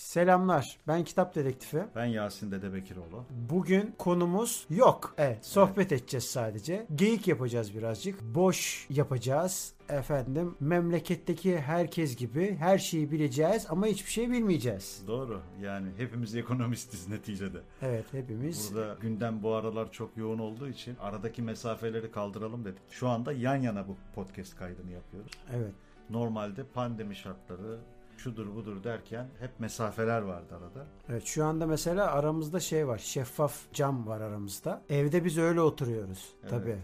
Selamlar. Ben Kitap Dedektifi. Ben Yasin Dede Bekiroğlu. Bugün konumuz yok. Evet, sohbet edeceğiz sadece. Geyik yapacağız birazcık. Boş yapacağız. Efendim, memleketteki herkes gibi her şeyi bileceğiz ama hiçbir şey bilmeyeceğiz. Doğru. Yani hepimiz ekonomistiz neticede. Evet, hepimiz. Burada gündem bu aralar çok yoğun olduğu için aradaki mesafeleri kaldıralım dedik. Şu anda yan yana bu podcast kaydını yapıyoruz. Evet. Normalde pandemi şartları şudur budur derken hep mesafeler vardı arada. Evet şu anda mesela aramızda şey var. Şeffaf cam var aramızda. Evde biz öyle oturuyoruz. Evet. Tabii.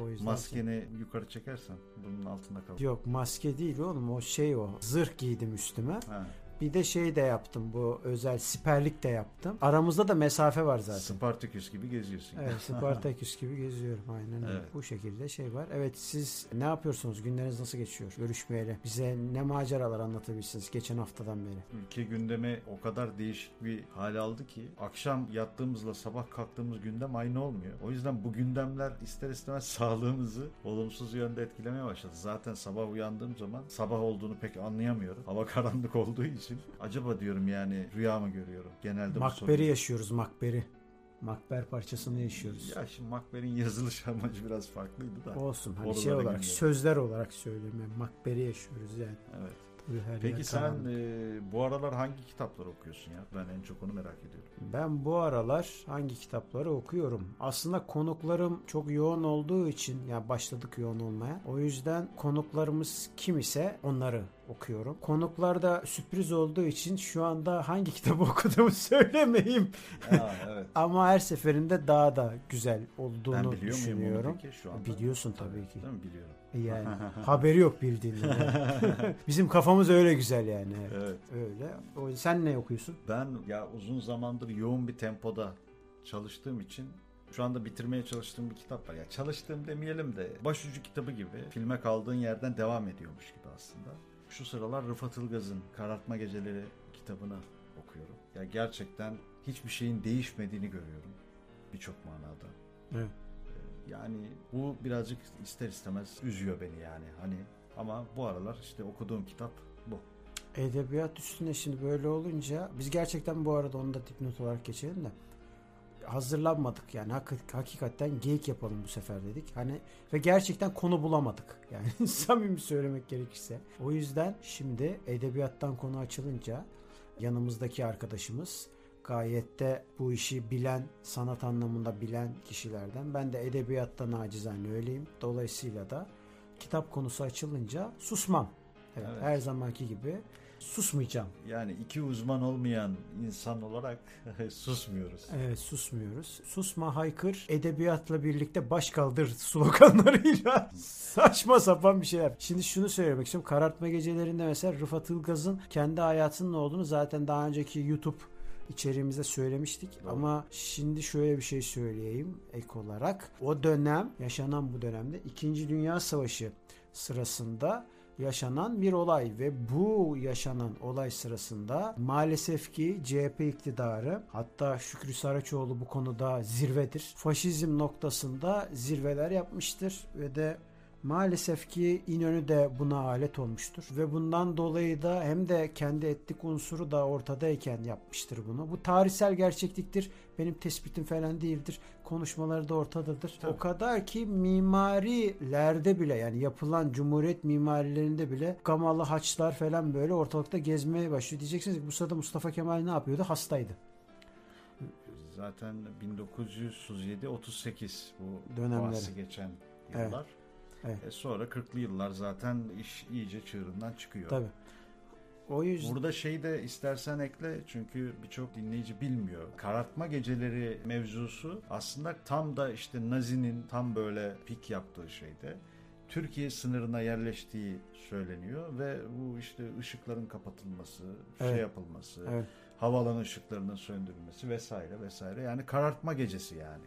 O yüzden Maskeni yukarı çekersen bunun altında kalır. Yok maske değil oğlum o şey o. Zırh giydim üstüme. Ha. Bir de şey de yaptım bu özel siperlik de yaptım. Aramızda da mesafe var zaten. Spartaküs gibi geziyorsun. Evet Spartaküs gibi geziyorum aynen öyle. Evet. Bu şekilde şey var. Evet siz ne yapıyorsunuz? Günleriniz nasıl geçiyor? Görüşmeyeli. Bize ne maceralar anlatabilirsiniz geçen haftadan beri? Ülke gündemi o kadar değişik bir hal aldı ki akşam yattığımızla sabah kalktığımız gündem aynı olmuyor. O yüzden bu gündemler ister istemez sağlığımızı olumsuz yönde etkilemeye başladı. Zaten sabah uyandığım zaman sabah olduğunu pek anlayamıyorum. Hava karanlık olduğu için. Acaba diyorum yani rüya mı görüyorum? Genelde sorun. yaşıyoruz Makberi. Makber parçasını yaşıyoruz. Ya şimdi Makber'in yazılış amacı biraz farklıydı da. Olsun hani şey olarak girmiyorum. sözler olarak söylüyorum. Yani Makberi yaşıyoruz yani. Evet. Peki sen e, bu aralar hangi kitapları okuyorsun ya? Ben en çok onu merak ediyorum. Ben bu aralar hangi kitapları okuyorum? Aslında konuklarım çok yoğun olduğu için yani başladık yoğun olmaya. O yüzden konuklarımız kim ise onları okuyorum. Konuklar da sürpriz olduğu için şu anda hangi kitabı okuduğumu söylemeyeyim. Aa, evet. Ama her seferinde daha da güzel olduğunu Ben düşünüyorum. peki şu anda? Biliyorsun tabii ki. Değil mi? Biliyorum. Yani haberi yok bildiğinden. Bizim kafamız öyle güzel yani. Evet. Evet. Öyle. Sen ne okuyorsun? Ben ya uzun zamandır yoğun bir tempoda çalıştığım için şu anda bitirmeye çalıştığım bir kitap var. Ya çalıştığım demeyelim de başucu kitabı gibi filme kaldığın yerden devam ediyormuş gibi aslında. Şu sıralar Rıfat Ilgaz'ın Karartma Geceleri kitabını okuyorum. Ya gerçekten hiçbir şeyin değişmediğini görüyorum birçok manada. Evet. Yani bu birazcık ister istemez üzüyor beni yani hani ama bu aralar işte okuduğum kitap bu. Edebiyat üstüne şimdi böyle olunca biz gerçekten bu arada onu da dipnot olarak geçelim de hazırlanmadık yani hak- hakikaten geyik yapalım bu sefer dedik. Hani ve gerçekten konu bulamadık. Yani samimi söylemek gerekirse. O yüzden şimdi edebiyattan konu açılınca yanımızdaki arkadaşımız gayet de bu işi bilen, sanat anlamında bilen kişilerden. Ben de edebiyatta nacizane öyleyim. Dolayısıyla da kitap konusu açılınca susmam. Evet, Evet. her zamanki gibi susmayacağım. Yani iki uzman olmayan insan olarak susmuyoruz. Evet susmuyoruz. Susma haykır edebiyatla birlikte baş kaldır sloganlarıyla saçma sapan bir şeyler. Şimdi şunu söylemek istiyorum. Karartma gecelerinde mesela Rıfat Ilgaz'ın kendi hayatının olduğunu zaten daha önceki YouTube içeriğimizde söylemiştik. Doğru. Ama şimdi şöyle bir şey söyleyeyim ek olarak. O dönem yaşanan bu dönemde 2. Dünya Savaşı sırasında yaşanan bir olay ve bu yaşanan olay sırasında maalesef ki CHP iktidarı hatta Şükrü Saraçoğlu bu konuda zirvedir. Faşizm noktasında zirveler yapmıştır ve de Maalesef ki İnönü de buna alet olmuştur ve bundan dolayı da hem de kendi etnik unsuru da ortadayken yapmıştır bunu. Bu tarihsel gerçekliktir. Benim tespitim falan değildir. Konuşmaları da ortadadır. Tabii. O kadar ki mimarilerde bile yani yapılan cumhuriyet mimarilerinde bile gamalı haçlar falan böyle ortalıkta gezmeye başlıyor. Diyeceksiniz ki bu sırada Mustafa Kemal ne yapıyordu? Hastaydı. Zaten 1937-38 bu Dönemleri. geçen yıllar. Evet. E sonra 40'lı yıllar zaten iş iyice çığırından çıkıyor. Tabii. O yüzden Burada şey de istersen ekle çünkü birçok dinleyici bilmiyor. Karartma geceleri mevzusu aslında tam da işte Nazi'nin tam böyle pik yaptığı şeyde. Türkiye sınırına yerleştiği söyleniyor ve bu işte ışıkların kapatılması, şey Evet. yapılması, Evet. havalan ışıklarının söndürülmesi vesaire vesaire. Yani karartma gecesi yani.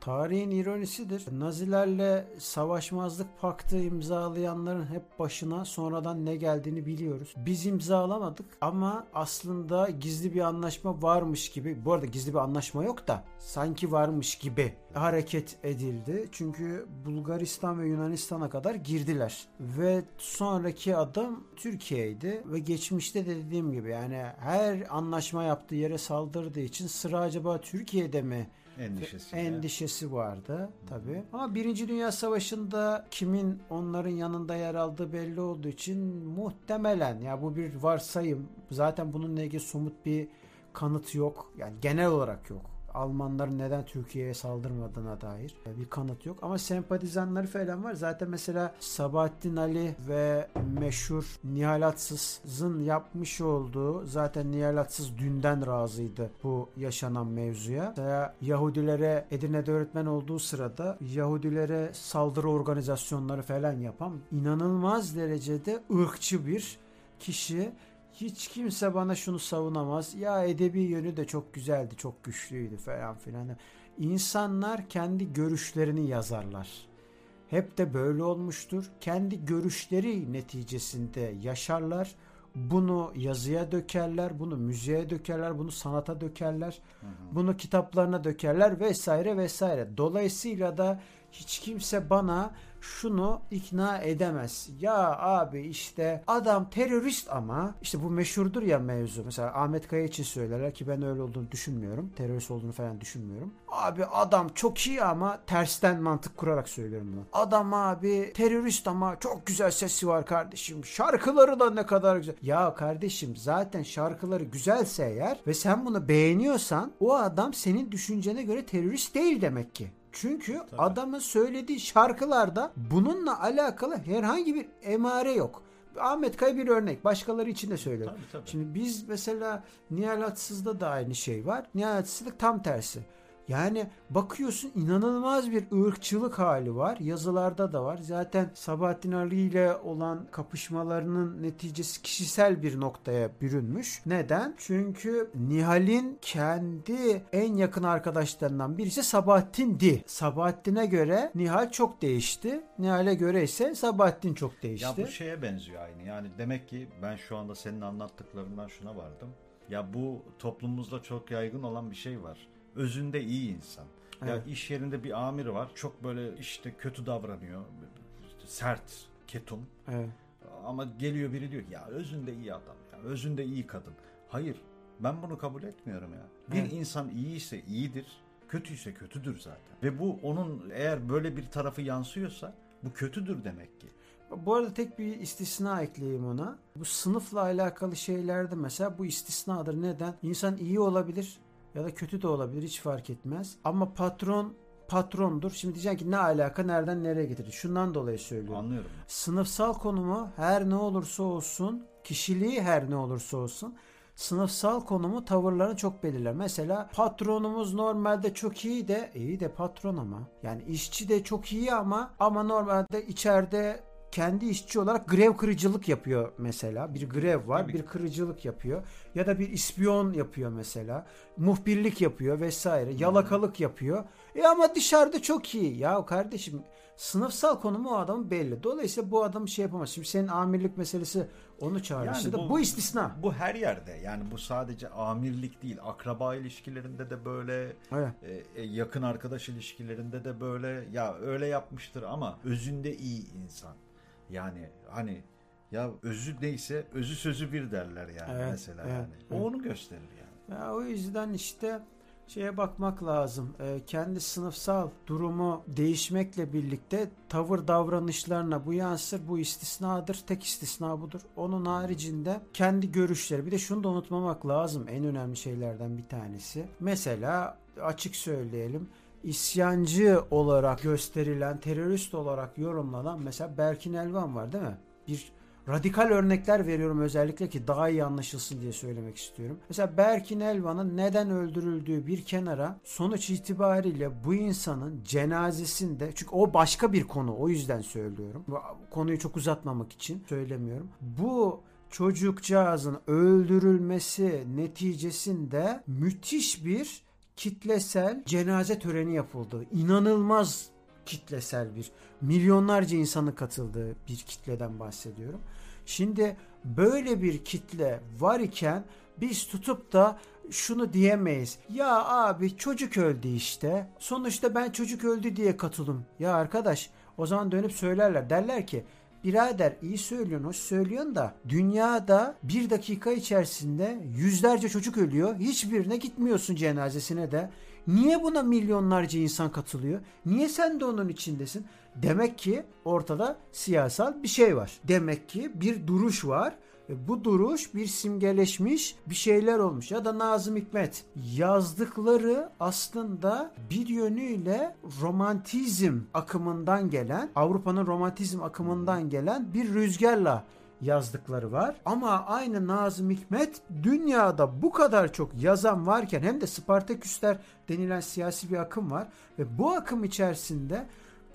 Tarihin ironisidir. Nazilerle savaşmazlık paktı imzalayanların hep başına sonradan ne geldiğini biliyoruz. Biz imzalamadık ama aslında gizli bir anlaşma varmış gibi. Bu arada gizli bir anlaşma yok da sanki varmış gibi hareket edildi. Çünkü Bulgaristan ve Yunanistan'a kadar girdiler. Ve sonraki adım Türkiye'ydi ve geçmişte de dediğim gibi yani her anlaşma yaptığı yere saldırdığı için sıra acaba Türkiye'de mi Endişesi. endişesi vardı tabi. Ama Birinci Dünya Savaşı'nda kimin onların yanında yer aldığı belli olduğu için muhtemelen ya bu bir varsayım. Zaten bununla ilgili somut bir kanıt yok. Yani genel olarak yok. Almanların neden Türkiye'ye saldırmadığına dair bir kanıt yok. Ama sempatizanları falan var. Zaten mesela Sabahattin Ali ve meşhur Nihal Atsız'ın yapmış olduğu zaten Nihal Atsız dünden razıydı bu yaşanan mevzuya. Mesela Yahudilere Edirne'de öğretmen olduğu sırada Yahudilere saldırı organizasyonları falan yapan inanılmaz derecede ırkçı bir kişi hiç kimse bana şunu savunamaz. Ya edebi yönü de çok güzeldi, çok güçlüydü falan filan. İnsanlar kendi görüşlerini yazarlar. Hep de böyle olmuştur. Kendi görüşleri neticesinde yaşarlar. Bunu yazıya dökerler, bunu müziğe dökerler, bunu sanata dökerler, bunu kitaplarına dökerler vesaire vesaire. Dolayısıyla da hiç kimse bana şunu ikna edemez. Ya abi işte adam terörist ama işte bu meşhurdur ya mevzu. Mesela Ahmet Kaya için söylerler ki ben öyle olduğunu düşünmüyorum. Terörist olduğunu falan düşünmüyorum. Abi adam çok iyi ama tersten mantık kurarak söylüyorum bunu. Adam abi terörist ama çok güzel sesi var kardeşim. Şarkıları da ne kadar güzel. Ya kardeşim zaten şarkıları güzelse eğer ve sen bunu beğeniyorsan o adam senin düşüncene göre terörist değil demek ki. Çünkü Tabii. adamın söylediği şarkılarda bununla alakalı herhangi bir emare yok. Ahmet Kaya bir örnek. Başkaları için de söylüyorum. Tabii, tabii. Şimdi biz mesela Nihal Atsız'da da aynı şey var. Nihal Atsız'da tam tersi. Yani bakıyorsun inanılmaz bir ırkçılık hali var. Yazılarda da var. Zaten Sabahattin Ali ile olan kapışmalarının neticesi kişisel bir noktaya bürünmüş. Neden? Çünkü Nihal'in kendi en yakın arkadaşlarından birisi Sabahattin'di. Sabahattin'e göre Nihal çok değişti. Nihal'e göre ise Sabahattin çok değişti. Ya bu şeye benziyor aynı. Yani demek ki ben şu anda senin anlattıklarından şuna vardım. Ya bu toplumumuzda çok yaygın olan bir şey var. Özünde iyi insan. Ya Evet. iş yerinde bir amir var. Çok böyle işte kötü davranıyor. Sert, ketum. Evet. Ama geliyor biri diyor ki ya özünde iyi adam. Ya özünde iyi kadın. Hayır. Ben bunu kabul etmiyorum ya. Bir Evet. insan iyiyse iyidir. Kötüyse kötüdür zaten. Ve bu onun eğer böyle bir tarafı yansıyorsa bu kötüdür demek ki. Bu arada tek bir istisna ekleyeyim ona. Bu sınıfla alakalı şeylerde mesela bu istisnadır. Neden? İnsan iyi olabilir ya da kötü de olabilir hiç fark etmez. Ama patron patrondur. Şimdi diyeceksin ki ne alaka nereden nereye getirdi? Şundan dolayı söylüyorum. Anlıyorum. Sınıfsal konumu her ne olursa olsun, kişiliği her ne olursa olsun sınıfsal konumu tavırlarını çok belirler. Mesela patronumuz normalde çok iyi de iyi de patron ama yani işçi de çok iyi ama ama normalde içeride kendi işçi olarak grev kırıcılık yapıyor mesela. Bir grev var, bir kırıcılık yapıyor ya da bir ispiyon yapıyor mesela. Muhbirlik yapıyor vesaire. Yalakalık yapıyor. E ama dışarıda çok iyi. Ya kardeşim sınıfsal konumu o adamın belli. Dolayısıyla bu adam şey yapamaz. Şimdi senin amirlik meselesi onu çağrıştırdı. Yani bu, istisna. Bu her yerde. Yani bu sadece amirlik değil. Akraba ilişkilerinde de böyle, Evet. e, e, yakın arkadaş ilişkilerinde de böyle. Ya öyle yapmıştır ama özünde iyi insan. Yani hani ya özü neyse özü sözü bir derler yani Evet, mesela evet, yani. evet. O onu gösterir yani. Ya o yüzden işte şeye bakmak lazım. Ee, kendi sınıfsal durumu değişmekle birlikte tavır davranışlarına bu yansır. Bu istisnadır. Tek istisna budur. Onun haricinde kendi görüşleri. Bir de şunu da unutmamak lazım. En önemli şeylerden bir tanesi. Mesela açık söyleyelim. İsyancı olarak gösterilen, terörist olarak yorumlanan mesela Berkin Elvan var değil mi? Bir radikal örnekler veriyorum özellikle ki daha iyi anlaşılsın diye söylemek istiyorum. Mesela Berkin Elvan'ın neden öldürüldüğü bir kenara sonuç itibariyle bu insanın cenazesinde çünkü o başka bir konu o yüzden söylüyorum. Konuyu çok uzatmamak için söylemiyorum. Bu çocukcağızın öldürülmesi neticesinde müthiş bir kitlesel cenaze töreni yapıldı. İnanılmaz kitlesel bir milyonlarca insanın katıldığı bir kitleden bahsediyorum. Şimdi böyle bir kitle var iken biz tutup da şunu diyemeyiz. Ya abi çocuk öldü işte. Sonuçta ben çocuk öldü diye katılım. Ya arkadaş o zaman dönüp söylerler. Derler ki Birader iyi söylüyorsun, hoş söylüyorsun da dünyada bir dakika içerisinde yüzlerce çocuk ölüyor. Hiçbirine gitmiyorsun cenazesine de. Niye buna milyonlarca insan katılıyor? Niye sen de onun içindesin? Demek ki ortada siyasal bir şey var. Demek ki bir duruş var bu duruş bir simgeleşmiş bir şeyler olmuş. Ya da Nazım Hikmet yazdıkları aslında bir yönüyle romantizm akımından gelen, Avrupa'nın romantizm akımından gelen bir rüzgarla yazdıkları var. Ama aynı Nazım Hikmet dünyada bu kadar çok yazan varken hem de Spartaküsler denilen siyasi bir akım var ve bu akım içerisinde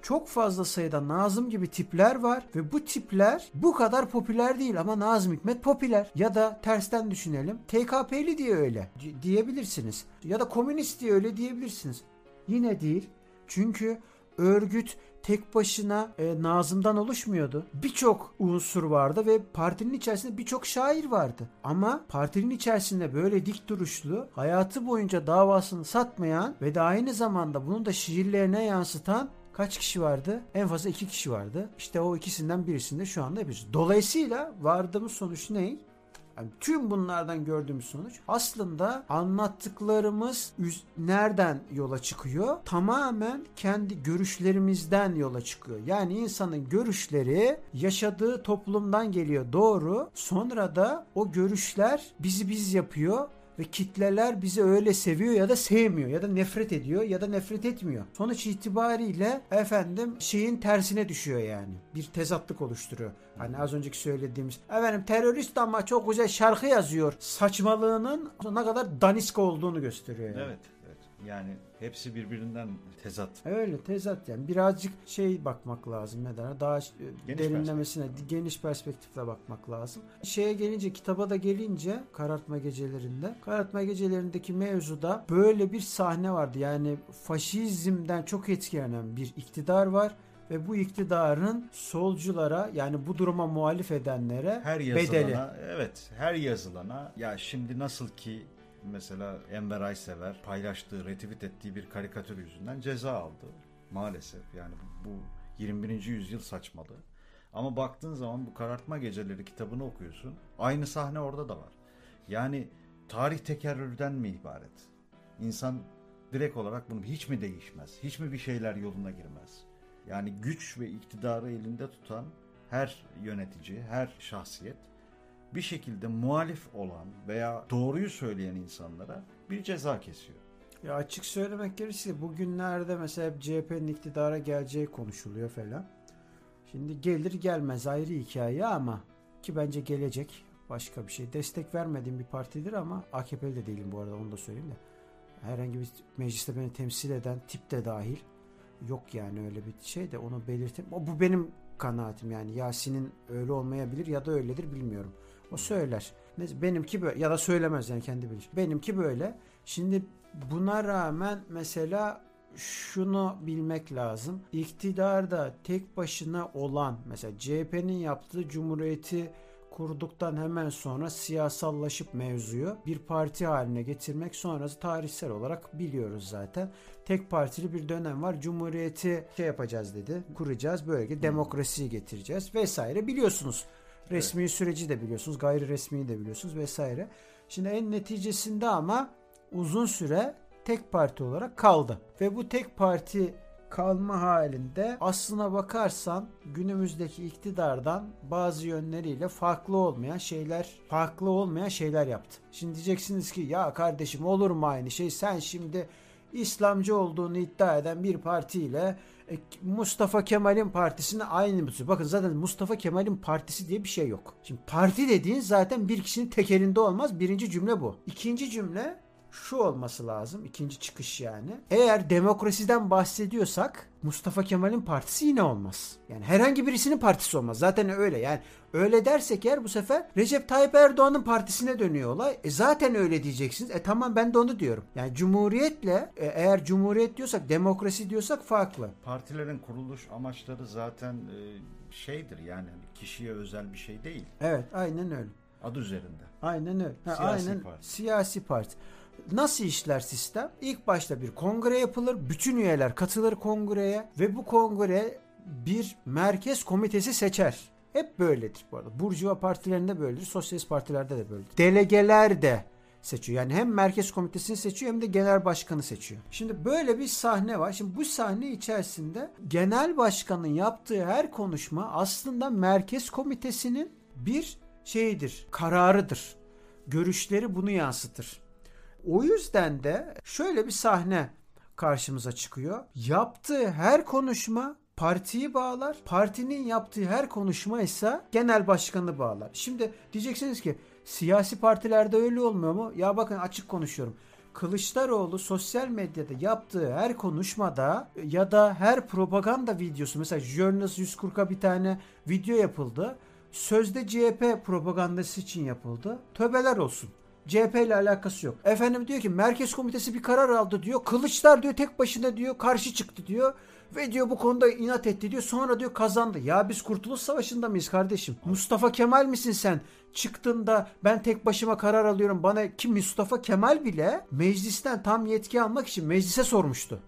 çok fazla sayıda Nazım gibi tipler var ve bu tipler bu kadar popüler değil ama Nazım Hikmet popüler. Ya da tersten düşünelim. TKP'li diye öyle diyebilirsiniz. Ya da komünist diye öyle diyebilirsiniz. Yine değil. Çünkü örgüt tek başına e, Nazım'dan oluşmuyordu. Birçok unsur vardı ve partinin içerisinde birçok şair vardı. Ama partinin içerisinde böyle dik duruşlu, hayatı boyunca davasını satmayan ve de aynı zamanda bunu da şiirlerine yansıtan kaç kişi vardı? En fazla iki kişi vardı. İşte o ikisinden birisinde şu anda biz. Dolayısıyla vardığımız sonuç ne? Yani tüm bunlardan gördüğümüz sonuç aslında anlattıklarımız nereden yola çıkıyor? Tamamen kendi görüşlerimizden yola çıkıyor. Yani insanın görüşleri yaşadığı toplumdan geliyor doğru. Sonra da o görüşler bizi biz yapıyor ve kitleler bizi öyle seviyor ya da sevmiyor ya da nefret ediyor ya da nefret etmiyor. Sonuç itibariyle efendim şeyin tersine düşüyor yani. Bir tezatlık oluşturuyor. Hani az önceki söylediğimiz efendim terörist ama çok güzel şarkı yazıyor. Saçmalığının ne kadar danisk olduğunu gösteriyor yani. Evet. Yani hepsi birbirinden tezat. Öyle tezat yani birazcık şey bakmak lazım ne der daha geniş derinlemesine perspektif. geniş perspektifle bakmak lazım. Şeye gelince kitaba da gelince karartma gecelerinde karartma gecelerindeki mevzuda böyle bir sahne vardı. Yani faşizmden çok etkilenen bir iktidar var ve bu iktidarın solculara yani bu duruma muhalif edenlere her yazılana, bedeli. Evet, her yazılana ya şimdi nasıl ki mesela Enver Aysever paylaştığı, retweet ettiği bir karikatür yüzünden ceza aldı. Maalesef yani bu 21. yüzyıl saçmalığı. Ama baktığın zaman bu karartma geceleri kitabını okuyorsun. Aynı sahne orada da var. Yani tarih tekerrürden mi ibaret? İnsan direkt olarak bunu hiç mi değişmez? Hiç mi bir şeyler yoluna girmez? Yani güç ve iktidarı elinde tutan her yönetici, her şahsiyet bir şekilde muhalif olan veya doğruyu söyleyen insanlara bir ceza kesiyor. Ya açık söylemek gerekirse bugünlerde mesela CHP'nin iktidara geleceği konuşuluyor falan. Şimdi gelir gelmez ayrı hikaye ama ki bence gelecek başka bir şey. Destek vermediğim bir partidir ama AKP'li de değilim bu arada onu da söyleyeyim de. Herhangi bir mecliste beni temsil eden tip de dahil yok yani öyle bir şey de onu belirteyim. Bu benim kanaatim yani Yasin'in öyle olmayabilir ya da öyledir bilmiyorum. O söyler. Benimki böyle ya da söylemez yani kendi bilir. Benimki böyle. Şimdi buna rağmen mesela şunu bilmek lazım. İktidarda tek başına olan mesela CHP'nin yaptığı cumhuriyeti kurduktan hemen sonra siyasallaşıp mevzuyu bir parti haline getirmek sonrası tarihsel olarak biliyoruz zaten. Tek partili bir dönem var. Cumhuriyeti şey yapacağız dedi. Kuracağız. Böyle demokrasiyi getireceğiz vesaire biliyorsunuz. Resmi evet. süreci de biliyorsunuz, gayri resmiyi de biliyorsunuz vesaire. Şimdi en neticesinde ama uzun süre tek parti olarak kaldı. Ve bu tek parti kalma halinde aslına bakarsan günümüzdeki iktidardan bazı yönleriyle farklı olmayan şeyler, farklı olmayan şeyler yaptı. Şimdi diyeceksiniz ki ya kardeşim olur mu aynı şey? Sen şimdi İslamcı olduğunu iddia eden bir partiyle e, Mustafa Kemal'in partisine aynı mı? Bakın zaten Mustafa Kemal'in partisi diye bir şey yok. Şimdi parti dediğin zaten bir kişinin tekerinde olmaz. Birinci cümle bu. İkinci cümle şu olması lazım. ikinci çıkış yani. Eğer demokrasiden bahsediyorsak Mustafa Kemal'in partisi yine olmaz. Yani herhangi birisinin partisi olmaz. Zaten öyle. Yani öyle dersek eğer bu sefer Recep Tayyip Erdoğan'ın partisine dönüyor olay. E zaten öyle diyeceksiniz. E tamam ben de onu diyorum. Yani cumhuriyetle e, eğer cumhuriyet diyorsak demokrasi diyorsak farklı. Partilerin kuruluş amaçları zaten e, şeydir yani kişiye özel bir şey değil. Evet aynen öyle. Adı üzerinde. Aynen öyle. Ha, Siyasi aynen parti. siyasi parti. Nasıl işler sistem? İlk başta bir kongre yapılır. Bütün üyeler katılır kongreye ve bu kongre bir merkez komitesi seçer. Hep böyledir bu arada. Burjuva partilerinde böyledir. Sosyalist partilerde de böyledir. Delegeler de seçiyor. Yani hem merkez komitesini seçiyor hem de genel başkanı seçiyor. Şimdi böyle bir sahne var. Şimdi bu sahne içerisinde genel başkanın yaptığı her konuşma aslında merkez komitesinin bir şeyidir, kararıdır. Görüşleri bunu yansıtır. O yüzden de şöyle bir sahne karşımıza çıkıyor. Yaptığı her konuşma partiyi bağlar. Partinin yaptığı her konuşma ise genel başkanı bağlar. Şimdi diyeceksiniz ki siyasi partilerde öyle olmuyor mu? Ya bakın açık konuşuyorum. Kılıçdaroğlu sosyal medyada yaptığı her konuşmada ya da her propaganda videosu mesela Journals 140'a bir tane video yapıldı. Sözde CHP propagandası için yapıldı. Töbeler olsun. CHP ile alakası yok. Efendim diyor ki Merkez Komitesi bir karar aldı diyor. Kılıçlar diyor tek başına diyor karşı çıktı diyor. Ve diyor bu konuda inat etti diyor. Sonra diyor kazandı. Ya biz Kurtuluş Savaşı'nda mıyız kardeşim? Mustafa Kemal misin sen? Çıktığında ben tek başıma karar alıyorum. Bana ki Mustafa Kemal bile meclisten tam yetki almak için meclise sormuştu.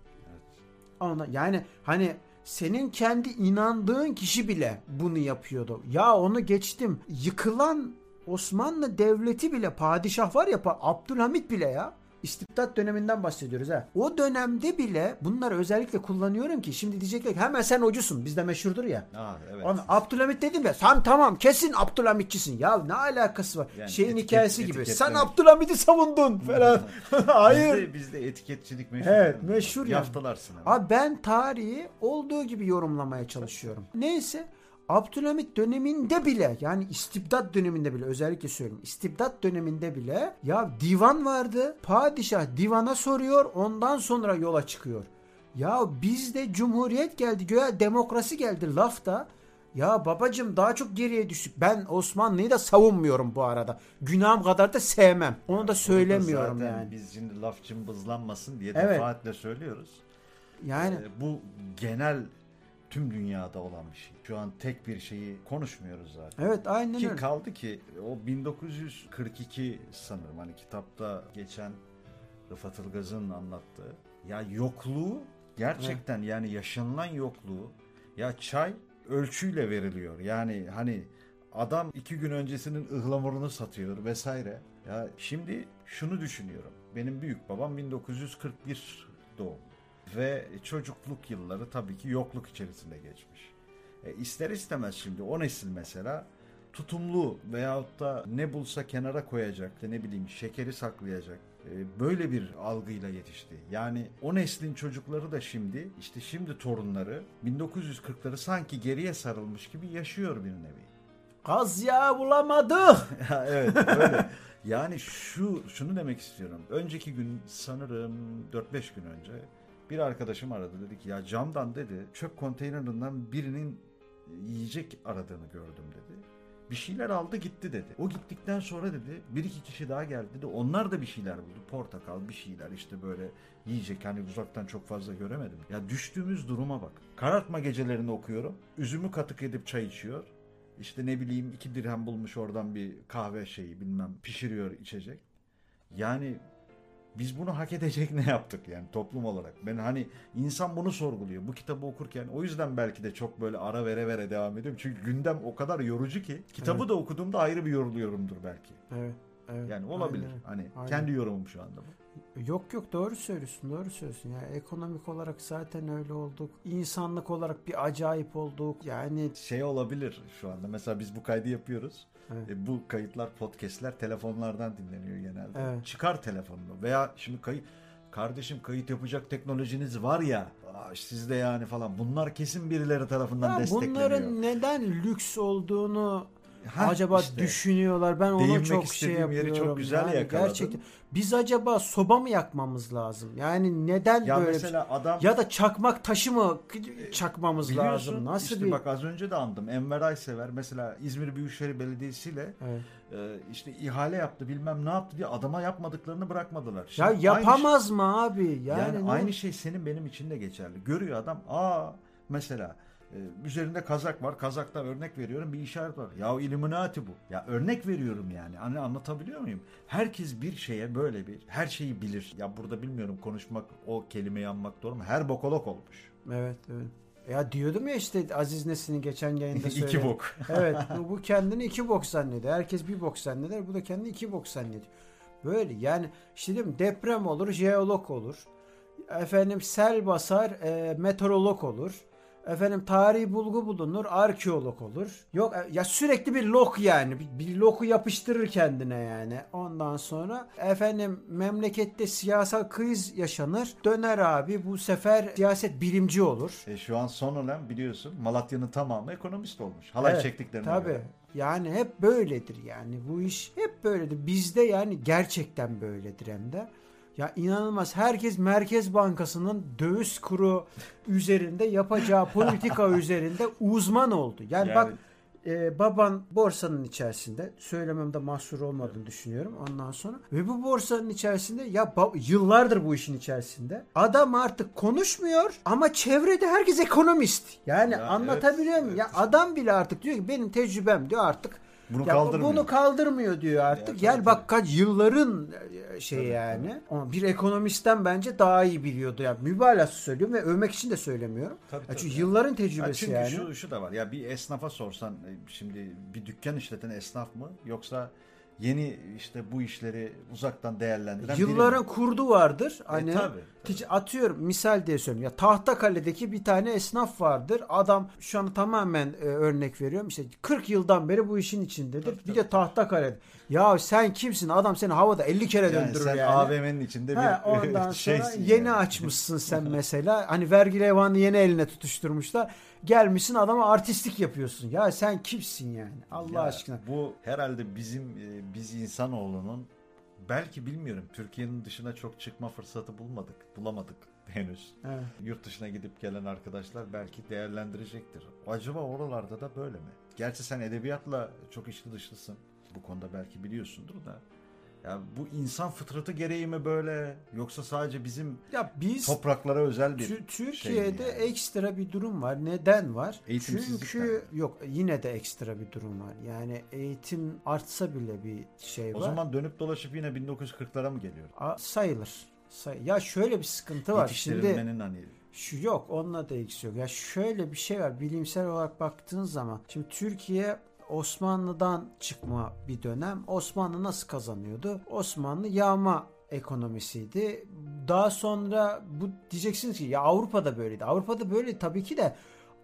Ona, yani hani senin kendi inandığın kişi bile bunu yapıyordu. Ya onu geçtim. Yıkılan Osmanlı Devleti bile padişah var ya Abdülhamit bile ya. İstibdat döneminden bahsediyoruz ha. O dönemde bile bunları özellikle kullanıyorum ki şimdi diyecekler ki hemen sen hocusun bizde meşhurdur ya. Aa, evet. Abdülhamit dedim ya sen tamam kesin Abdülhamitçisin. Ya ne alakası var? Yani Şeyin etiket- hikayesi gibi. Sen Abdülhamit'i savundun falan. Hayır. Bizde, bizde etiketçilik meşhur. Evet, yani. meşhur yani. Yaftalarsın. hemen. Abi ben tarihi olduğu gibi yorumlamaya çalışıyorum. Neyse Abdülhamit döneminde bile yani istibdat döneminde bile özellikle söyleyeyim. istibdat döneminde bile ya divan vardı. Padişah divana soruyor ondan sonra yola çıkıyor. Ya bizde cumhuriyet geldi göğe demokrasi geldi lafta. Ya babacım daha çok geriye düştük. Ben Osmanlı'yı da savunmuyorum bu arada. Günahım kadar da sevmem. Onu da söylemiyorum zaten yani. Biz şimdi laf cımbızlanmasın diye Evet. defaatle söylüyoruz. Yani Ee, bu genel tüm dünyada olan bir şey. Şu an tek bir şeyi konuşmuyoruz zaten. evet aynen Ki öyle. kaldı ki o 1942 sanırım hani kitapta geçen Rıfat Ilgaz'ın anlattığı. Ya yokluğu gerçekten yani yaşanılan yokluğu ya çay ölçüyle veriliyor. Yani hani adam iki gün öncesinin ıhlamurunu satıyor vesaire. Ya şimdi şunu düşünüyorum. Benim büyük babam 1941 doğumlu ve çocukluk yılları tabii ki yokluk içerisinde geçmiş. E, ister istemez şimdi o nesil mesela tutumlu veyahut da ne bulsa kenara koyacak, işte ne bileyim şekeri saklayacak e, böyle bir algıyla yetişti. Yani o neslin çocukları da şimdi işte şimdi torunları 1940'ları sanki geriye sarılmış gibi yaşıyor bir nevi. Gaz yağı bulamadık. Evet öyle. Yani şu şunu demek istiyorum. Önceki gün sanırım 4-5 gün önce bir arkadaşım aradı dedi ki ya camdan dedi çöp konteynerinden birinin yiyecek aradığını gördüm dedi. Bir şeyler aldı gitti dedi. O gittikten sonra dedi bir iki kişi daha geldi dedi. Onlar da bir şeyler buldu. Portakal bir şeyler işte böyle yiyecek. Hani uzaktan çok fazla göremedim. Ya düştüğümüz duruma bak. Karartma gecelerini okuyorum. Üzümü katık edip çay içiyor. İşte ne bileyim iki dirhem bulmuş oradan bir kahve şeyi bilmem pişiriyor içecek. Yani biz bunu hak edecek ne yaptık yani toplum olarak. Ben hani insan bunu sorguluyor bu kitabı okurken. O yüzden belki de çok böyle ara vere vere devam ediyorum. Çünkü gündem o kadar yorucu ki kitabı Evet. da okuduğumda ayrı bir yoruluyorumdur belki. Evet. evet. Yani olabilir. Aynen. Hani Aynen. kendi yorumum şu anda bu. Yok yok doğru söylüyorsun doğru söylüyorsun. Yani ekonomik olarak zaten öyle olduk. İnsanlık olarak bir acayip olduk. Yani Şey olabilir şu anda. Mesela biz bu kaydı yapıyoruz. Evet. E, bu kayıtlar, podcastler telefonlardan dinleniyor genelde. Evet. Çıkar telefonunu veya şimdi kayıt kardeşim kayıt yapacak teknolojiniz var ya sizde yani falan bunlar kesin birileri tarafından Ya destekleniyor. bunların neden lüks olduğunu Hah, acaba işte. düşünüyorlar. Ben ona çok şey istediğim yeri yapıyorum. çok güzel yani yakaladın. Gerçekten. Biz acaba soba mı yakmamız lazım? Yani neden ya böyle mesela adam ya da çakmak taşı mı çakmamız biliyorsun lazım? Nasıl işte bir bak az önce de andım Enver Aysever mesela İzmir Büyükşehir Belediyesi ile Evet. e, işte ihale yaptı bilmem ne yaptı diye adama yapmadıklarını bırakmadılar. Ya Şimdi aynı yapamaz mı abi? şey- Yani, yani, ne- aynı şey senin benim için de geçerli. Görüyor adam aa mesela e, üzerinde kazak var. Kazakta örnek veriyorum bir işaret var. Ya Illuminati bu. Ya örnek veriyorum yani. Hani anlatabiliyor muyum? Herkes bir şeye böyle bir her şeyi bilir. Ya burada bilmiyorum konuşmak o kelimeyi anmak doğru mu? Her bokolog olmuş. Evet, evet. Ya diyordum ya işte Aziz Nesin'in geçen yayında söyledi. İki bok. evet bu, bu kendini iki bok zannediyor. Herkes bir bok zanneder. Bu da kendini iki bok zannediyor. Böyle yani işte diyorum deprem olur, jeolog olur. Efendim sel basar, e, meteorolog olur. Efendim tarihi bulgu bulunur, arkeolog olur. Yok e, ya sürekli bir lok yani. Bir, bir loku yapıştırır kendine yani. Ondan sonra efendim memlekette siyasal kriz yaşanır. Döner abi bu sefer siyaset bilimci olur. E, şu an son olan biliyorsun Malatya'nın tamamı ekonomist olmuş. Halay Evet, çektiklerine Tabii. göre. Yani hep böyledir yani. Bu iş hep böyledir. Bizde yani gerçekten böyledir hem de. Ya inanılmaz. Herkes Merkez Bankası'nın döviz kuru üzerinde yapacağı politika üzerinde uzman oldu. Yani, Yani- bak e, baban borsanın içerisinde söylememde mahsur olmadığını düşünüyorum ondan sonra ve bu borsanın içerisinde ya yıllardır bu işin içerisinde adam artık konuşmuyor ama çevrede herkes ekonomist yani Ya anlatabiliyor evet, muyum evet. ya adam bile artık diyor ki benim tecrübem diyor artık Bunu ya kaldırmıyor. bunu kaldırmıyor diyor artık. Ya, yani tabii, bak kaç yılların e, şey Tabii, yani. Ama bir ekonomistten bence daha iyi biliyordu. Yani mübalağası söylüyorum ve övmek için de söylemiyorum. Tabii, Ya tabii. çünkü yılların Ya tecrübesi çünkü yani. şu, şu da var. Ya bir esnafa sorsan e, şimdi bir dükkan işleten esnaf mı yoksa yeni işte bu işleri uzaktan değerlendiren biri Yılların mi? kurdu vardır. Hani E, tabii, tic- atıyorum misal diye söylüyorum. Ya Tahtakale'deki bir tane esnaf vardır. Adam şu an tamamen e, örnek veriyorum. İşte 40 yıldan beri bu işin içindedir. Tabii, bir tabii, de Tahtakale. Ya sen kimsin? Adam seni havada 50 kere yani döndürür sen yani. AVM'nin içinde bir Ha, ondan sonra şeysin yeni yani. açmışsın sen mesela. Hani vergi levhanı yeni eline tutuşturmuşlar. Gelmişsin adama artistlik yapıyorsun. Ya sen kimsin yani? Allah Ya aşkına. Bu herhalde bizim e, biz insanoğlunun belki bilmiyorum Türkiye'nin dışına çok çıkma fırsatı bulmadık. Bulamadık henüz. Evet. Yurt dışına gidip gelen arkadaşlar belki değerlendirecektir. Acaba oralarda da böyle mi? Gerçi sen edebiyatla çok içli dışlısın. Bu konuda belki biliyorsundur da. Ya bu insan fıtratı gereği mi böyle yoksa sadece bizim Ya biz topraklara özel bir şey Türkiye'de yani? ekstra bir durum var. Neden var? Çünkü yok yine de ekstra bir durum var. Yani eğitim artsa bile bir şey O var. zaman dönüp dolaşıp yine 1940'lara mı geliyor? A- sayılır. Say ya şöyle bir sıkıntı var. Şimdi Yetiştirilmenin hani Şu yok onunla da ilgisi yok. Ya şöyle bir şey var bilimsel olarak baktığın zaman. Şimdi Türkiye Osmanlı'dan çıkma bir dönem. Osmanlı nasıl kazanıyordu? Osmanlı yağma ekonomisiydi. Daha sonra bu diyeceksiniz ki ya Avrupa'da böyleydi. Avrupa'da böyle tabii ki de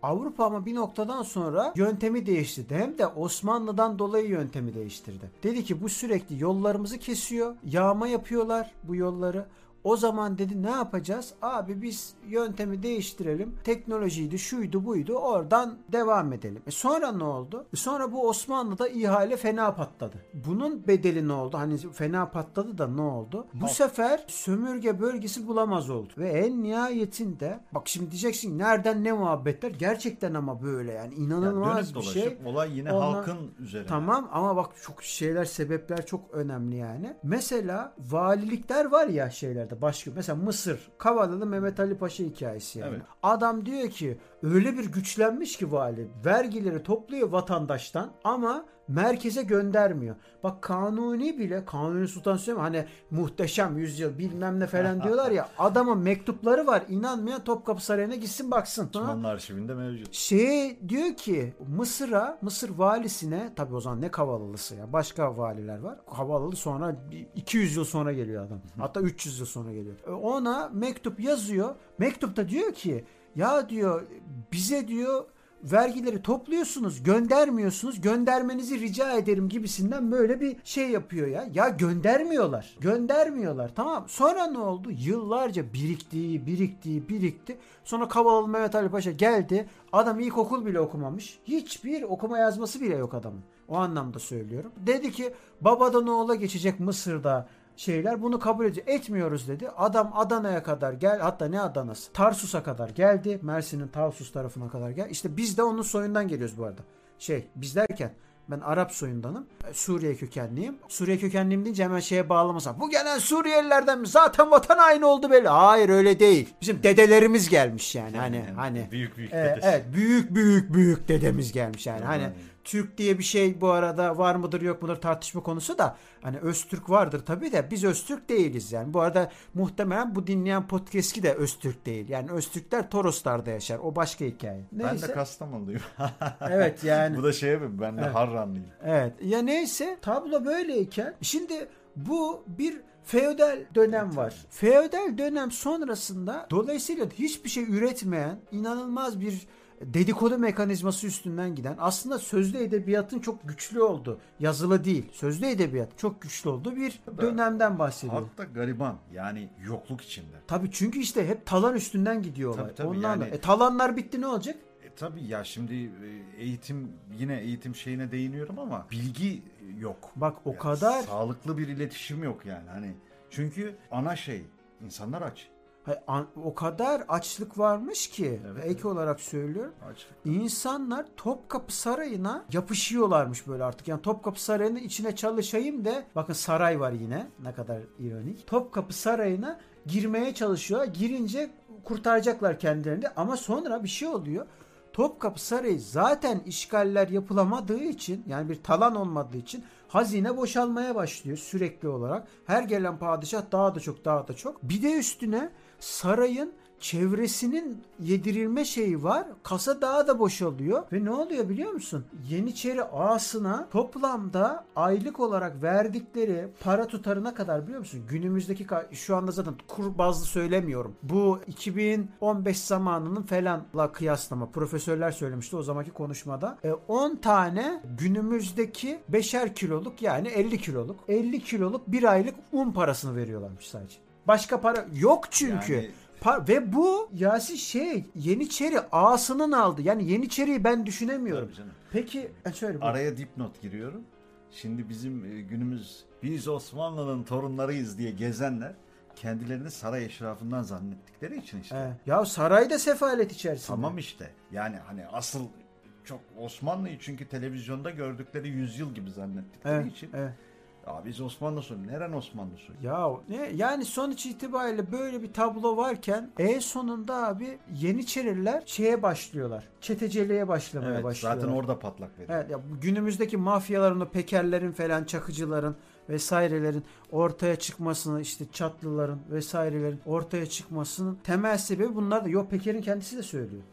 Avrupa ama bir noktadan sonra yöntemi değiştirdi. Hem de Osmanlı'dan dolayı yöntemi değiştirdi. Dedi ki bu sürekli yollarımızı kesiyor. Yağma yapıyorlar bu yolları. O zaman dedi ne yapacağız? Abi biz yöntemi değiştirelim. Teknolojiydi, şuydu, buydu. Oradan devam edelim. E sonra ne oldu? E sonra bu Osmanlı'da ihale fena patladı. Bunun bedeli ne oldu? Hani fena patladı da ne oldu? Bu sefer sömürge bölgesi bulamaz oldu. Ve en nihayetinde bak şimdi diyeceksin nereden ne muhabbetler? Gerçekten ama böyle yani yani inanılmaz dönüp bir şey. olay yine Ondan- halkın üzerine. Tamam ama bak çok şeyler sebepler çok önemli yani. Mesela valilikler var ya şeylerde başka mesela Mısır Kavalalı Mehmet Ali Paşa hikayesi yani. Evet. Adam diyor ki öyle bir güçlenmiş ki vali vergileri topluyor vatandaştan ama merkeze göndermiyor. Bak Kanuni bile Kanuni Sultan Süleyman hani muhteşem yüzyıl bilmem ne falan diyorlar ya adamın mektupları var inanmayan Topkapı Sarayı'na gitsin baksın. Osmanlı arşivinde mevcut. şey diyor ki Mısır'a Mısır valisine tabi o zaman ne Kavalılısı ya başka valiler var. Kavalalı sonra bir 200 yıl sonra geliyor adam. Hatta 300 yıl sonra geliyor. E, Ona mektup yazıyor. Mektupta diyor ki ya diyor bize diyor vergileri topluyorsunuz, göndermiyorsunuz. Göndermenizi rica ederim gibisinden böyle bir şey yapıyor ya. Ya göndermiyorlar. Göndermiyorlar. Tamam. Sonra ne oldu? Yıllarca birikti, birikti, birikti. Sonra Kavalalı Mehmet Ali Paşa geldi. Adam ilkokul bile okumamış. Hiçbir okuma yazması bile yok adamın. O anlamda söylüyorum. Dedi ki babadan oğula geçecek Mısır'da şeyler bunu kabul ediyor. Etmiyoruz dedi. Adam Adana'ya kadar gel hatta ne Adana'sı? Tarsus'a kadar geldi. Mersin'in Tarsus tarafına kadar gel. İşte biz de onun soyundan geliyoruz bu arada. Şey biz derken ben Arap soyundanım. E, Suriye kökenliyim. Suriye kökenliyim deyince hemen şeye bağlamasa. Bu gelen Suriyelilerden mi? Zaten vatan aynı oldu belli. Hayır öyle değil. Bizim dedelerimiz gelmiş yani. Hani Yani hani büyük büyük Evet, dedesi. evet büyük büyük büyük dedemiz gelmiş yani. Hani Yani. Türk diye bir şey bu arada var mıdır yok mudur tartışma konusu da hani Öztürk vardır tabii de biz Öztürk değiliz yani. Bu arada muhtemelen bu dinleyen podcast'i de Öztürk değil. Yani Öztürkler Toroslar'da yaşar. O başka hikaye. Ben Neyse. de Kastamonluyum. Evet yani. Bu da şeye mi? Ben de Evet. Harranlıyım. Evet. Ya neyse tablo böyleyken şimdi bu bir feodal dönem var. Feodal dönem sonrasında dolayısıyla hiçbir şey üretmeyen inanılmaz bir dedikodu mekanizması üstünden giden aslında sözlü edebiyatın çok güçlü oldu. Yazılı değil. Sözlü edebiyat çok güçlü olduğu bir dönemden bahsediyorum. Hatta gariban yani yokluk içinde. Tabii çünkü işte hep talan üstünden gidiyorlar. Tabii, tabii, Ondan da. yani- E, talanlar bitti ne olacak? E, tabii ya şimdi e, eğitim yine eğitim şeyine değiniyorum ama bilgi yok. Bak o Yani kadar sağlıklı bir iletişim yok yani hani. Çünkü ana şey insanlar aç. O kadar açlık varmış ki Evet, ek evet. olarak söylüyorum. Açlık. İnsanlar Topkapı Sarayı'na yapışıyorlarmış böyle artık. Yani Topkapı Sarayı'nın içine çalışayım da bakın saray var yine ne kadar ironik. Topkapı Sarayı'na girmeye çalışıyor. Girince kurtaracaklar kendilerini ama sonra bir şey oluyor. Topkapı Sarayı zaten işgaller yapılamadığı için yani bir talan olmadığı için hazine boşalmaya başlıyor sürekli olarak. Her gelen padişah daha da çok daha da çok. Bir de üstüne sarayın çevresinin yedirilme şeyi var. Kasa daha da boşalıyor. Ve ne oluyor biliyor musun? Yeniçeri ağasına toplamda aylık olarak verdikleri para tutarına kadar biliyor musun? Günümüzdeki şu anda zaten kur bazlı söylemiyorum. Bu 2015 zamanının falanla kıyaslama. Profesörler söylemişti o zamanki konuşmada. E, 10 tane günümüzdeki 5'er kiloluk yani 50 kiloluk 50 kiloluk bir aylık un parasını veriyorlarmış sadece. Başka para yok çünkü. Yani- Pa- ve bu Yasin şey Yeniçeri ağasının aldı. Yani Yeniçeri'yi ben düşünemiyorum. Peki e, şöyle bu. Araya dipnot giriyorum. Şimdi bizim e, günümüz biz Osmanlı'nın torunlarıyız diye gezenler kendilerini saray eşrafından zannettikleri için işte. Evet. Ya sarayda sefalet içerisinde. Tamam işte. Yani hani asıl çok Osmanlı'yı çünkü televizyonda gördükleri yüzyıl gibi zannettikleri Evet, için. evet. Ya biz Osmanlı soyu. Neren Osmanlı soyu? Ya ne yani sonuç itibariyle böyle bir tablo varken en sonunda abi Yeniçeriler şeye başlıyorlar. Çeteciliğe başlamaya Evet, başlıyorlar. zaten orada patlak veriyor. Evet ya günümüzdeki mafyaların o pekerlerin falan çakıcıların vesairelerin ortaya çıkmasını işte çatlıların vesairelerin ortaya çıkmasının temel sebebi bunlar da yok pekerin kendisi de söylüyor.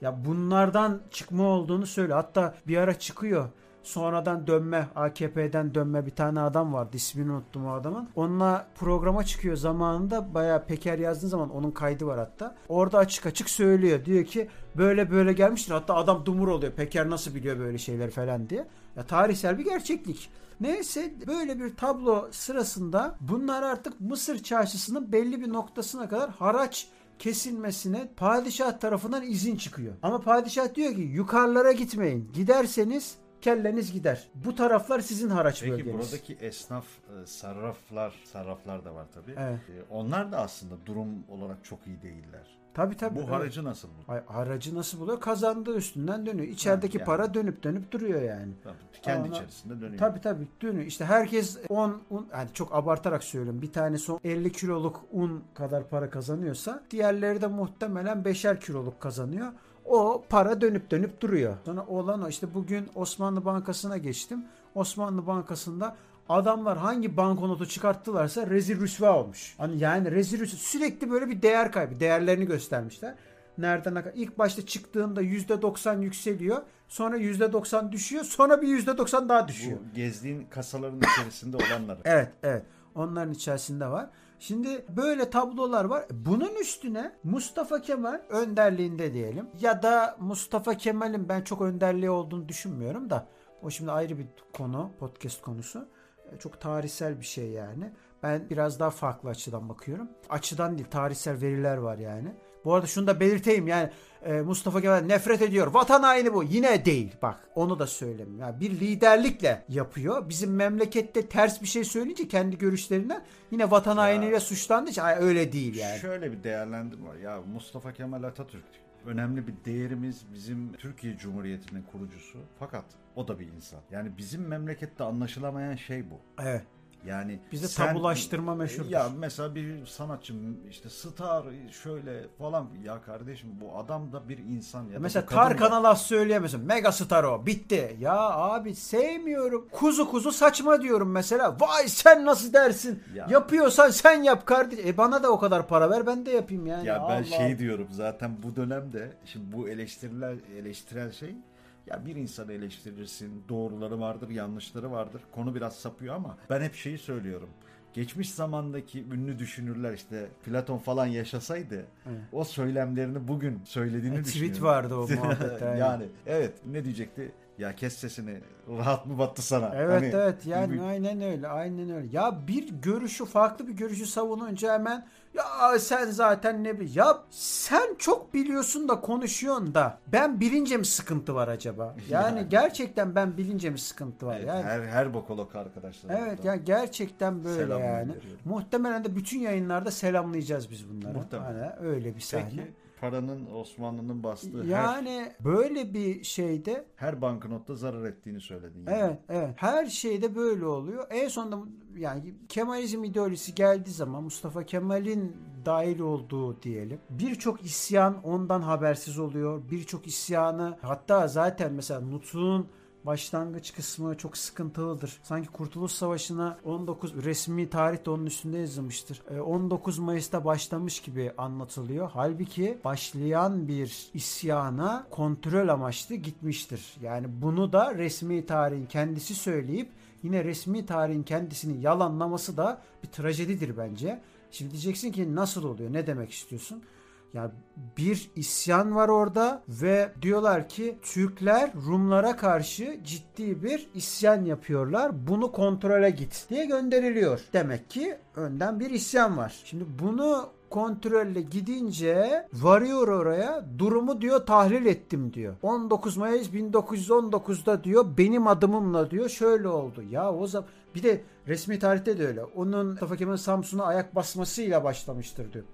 Ya bunlardan çıkma olduğunu söylüyor. Hatta bir ara çıkıyor. Sonradan dönme AKP'den dönme bir tane adam vardı ismini unuttum o adamın. Onunla programa çıkıyor zamanında bayağı Peker yazdığın zaman onun kaydı var hatta. Orada açık açık söylüyor. Diyor ki böyle böyle gelmiştir. Hatta adam dumur oluyor. Peker nasıl biliyor böyle şeyler falan diye. Ya tarihsel bir gerçeklik. Neyse böyle bir tablo sırasında bunlar artık Mısır çarşısının belli bir noktasına kadar haraç kesilmesine padişah tarafından izin çıkıyor. Ama padişah diyor ki yukarılara gitmeyin. Giderseniz kelleniz gider. Bu taraflar sizin haraç Peki bölgeniz. buradaki esnaf, e, sarraflar, sarraflar da var tabii. Evet. E, Onlar da aslında durum olarak çok iyi değiller. Tabii tabii. Bu haracı nasıl bu? Ay, haracı nasıl buluyor? Kazandığı üstünden dönüyor. İçerideki yani. para dönüp dönüp duruyor yani. Tabii, kendi Ama- içerisinde dönüyor. Tabii tabii dönüyor. İşte herkes 10 un yani çok abartarak söylüyorum. Bir tanesi 50 kiloluk un kadar para kazanıyorsa diğerleri de muhtemelen 5'er kiloluk kazanıyor. O para dönüp dönüp duruyor. Sonra olan o işte bugün Osmanlı Bankası'na geçtim. Osmanlı Bankası'nda adamlar hangi banknotu çıkarttılarsa rezil rüsva olmuş. Hani yani rezil rüsva sürekli böyle bir değer kaybı. Değerlerini göstermişler. Nereden ne kadar? İlk başta çıktığında %90 yükseliyor. Sonra %90 düşüyor. Sonra bir %90 daha düşüyor. Bu gezdiğin kasaların içerisinde olanları. Evet, evet. Onların içerisinde var. Şimdi böyle tablolar var. Bunun üstüne Mustafa Kemal önderliğinde diyelim. Ya da Mustafa Kemal'in ben çok önderliği olduğunu düşünmüyorum da o şimdi ayrı bir konu, podcast konusu. E, Çok tarihsel bir şey yani. Ben biraz daha farklı açıdan bakıyorum. Açıdan değil, tarihsel veriler var yani. Bu arada şunu da belirteyim yani e, Mustafa Kemal nefret ediyor. Vatan haini bu. Yine değil. Bak onu da söyleyeyim. Yani bir liderlikle yapıyor. Bizim memlekette ters bir şey söyleyince kendi görüşlerinden yine vatan hainiyle suçlandı. Ay, öyle değil yani. Şöyle bir değerlendirme var. Ya Mustafa Kemal Atatürk önemli bir değerimiz bizim Türkiye Cumhuriyeti'nin kurucusu. Fakat o da bir insan. Yani bizim memlekette anlaşılamayan şey bu. Evet. Yani Bizde sen- tabulaştırma meşhurdur. Ya mesela bir sanatçı işte star şöyle falan ya kardeşim bu adam da bir insan ya. Mesela Tarkan'a laf söyleyemezsin. Mega star o. Bitti. Ya abi sevmiyorum. Kuzu kuzu saçma diyorum mesela. Vay sen nasıl dersin? Ya. Yapıyorsan sen yap kardeş. E bana da o kadar para ver ben de yapayım yani. Ya ben Allah şey diyorum zaten bu dönemde şimdi bu eleştiriler eleştirel şey ya bir insanı eleştirirsin doğruları vardır yanlışları vardır konu biraz sapıyor ama ben hep şeyi söylüyorum. Geçmiş zamandaki ünlü düşünürler işte Platon falan yaşasaydı Evet. o söylemlerini bugün söylediğini E, tweet düşünüyorum. vardı o muhabbet, aynen. yani evet ne diyecekti? Ya kes sesini rahat mı battı sana? Evet Hani evet yani gibi- aynen öyle aynen öyle. Ya bir görüşü farklı bir görüşü savununca hemen ya sen zaten ne bil ya sen çok biliyorsun da konuşuyorsun da ben bilince mi sıkıntı var acaba? Yani Yani. gerçekten ben bilince mi sıkıntı var? Evet, yani her her bokolog arkadaşlar. Evet burada. ya gerçekten böyle yani. gönderiyorum. Muhtemelen de bütün yayınlarda selamlayacağız biz bunları. Muhtemelen. Hani öyle bir sahne. Peki paranın Osmanlı'nın bastığı yani böyle bir şeyde her banknotta zarar ettiğini söyledin. yani. evet evet her şeyde böyle oluyor. En sonunda yani Kemalizm ideolojisi geldiği zaman Mustafa Kemal'in dahil olduğu diyelim. Birçok isyan ondan habersiz oluyor. Birçok isyanı hatta zaten mesela Nutuk'un başlangıç kısmı çok sıkıntılıdır. Sanki Kurtuluş Savaşı'na 19 resmi tarih de onun üstünde yazılmıştır. E, 19 Mayıs'ta başlamış gibi anlatılıyor. Halbuki başlayan bir isyana kontrol amaçlı gitmiştir. Yani bunu da resmi tarihin kendisi söyleyip yine resmi tarihin kendisini yalanlaması da bir trajedidir bence. Şimdi diyeceksin ki nasıl oluyor? Ne demek istiyorsun? Ya bir isyan var orada ve diyorlar ki Türkler Rumlara karşı ciddi bir isyan yapıyorlar. Bunu kontrole git diye gönderiliyor. Demek ki önden bir isyan var. Şimdi bunu kontrolle gidince varıyor oraya durumu diyor tahlil ettim diyor. 19 Mayıs 1919'da diyor benim adımımla diyor şöyle oldu. Ya o zaman bir de resmi tarihte de öyle. Onun Mustafa Kemal'in Samsun'a ayak basmasıyla başlamıştır diyor.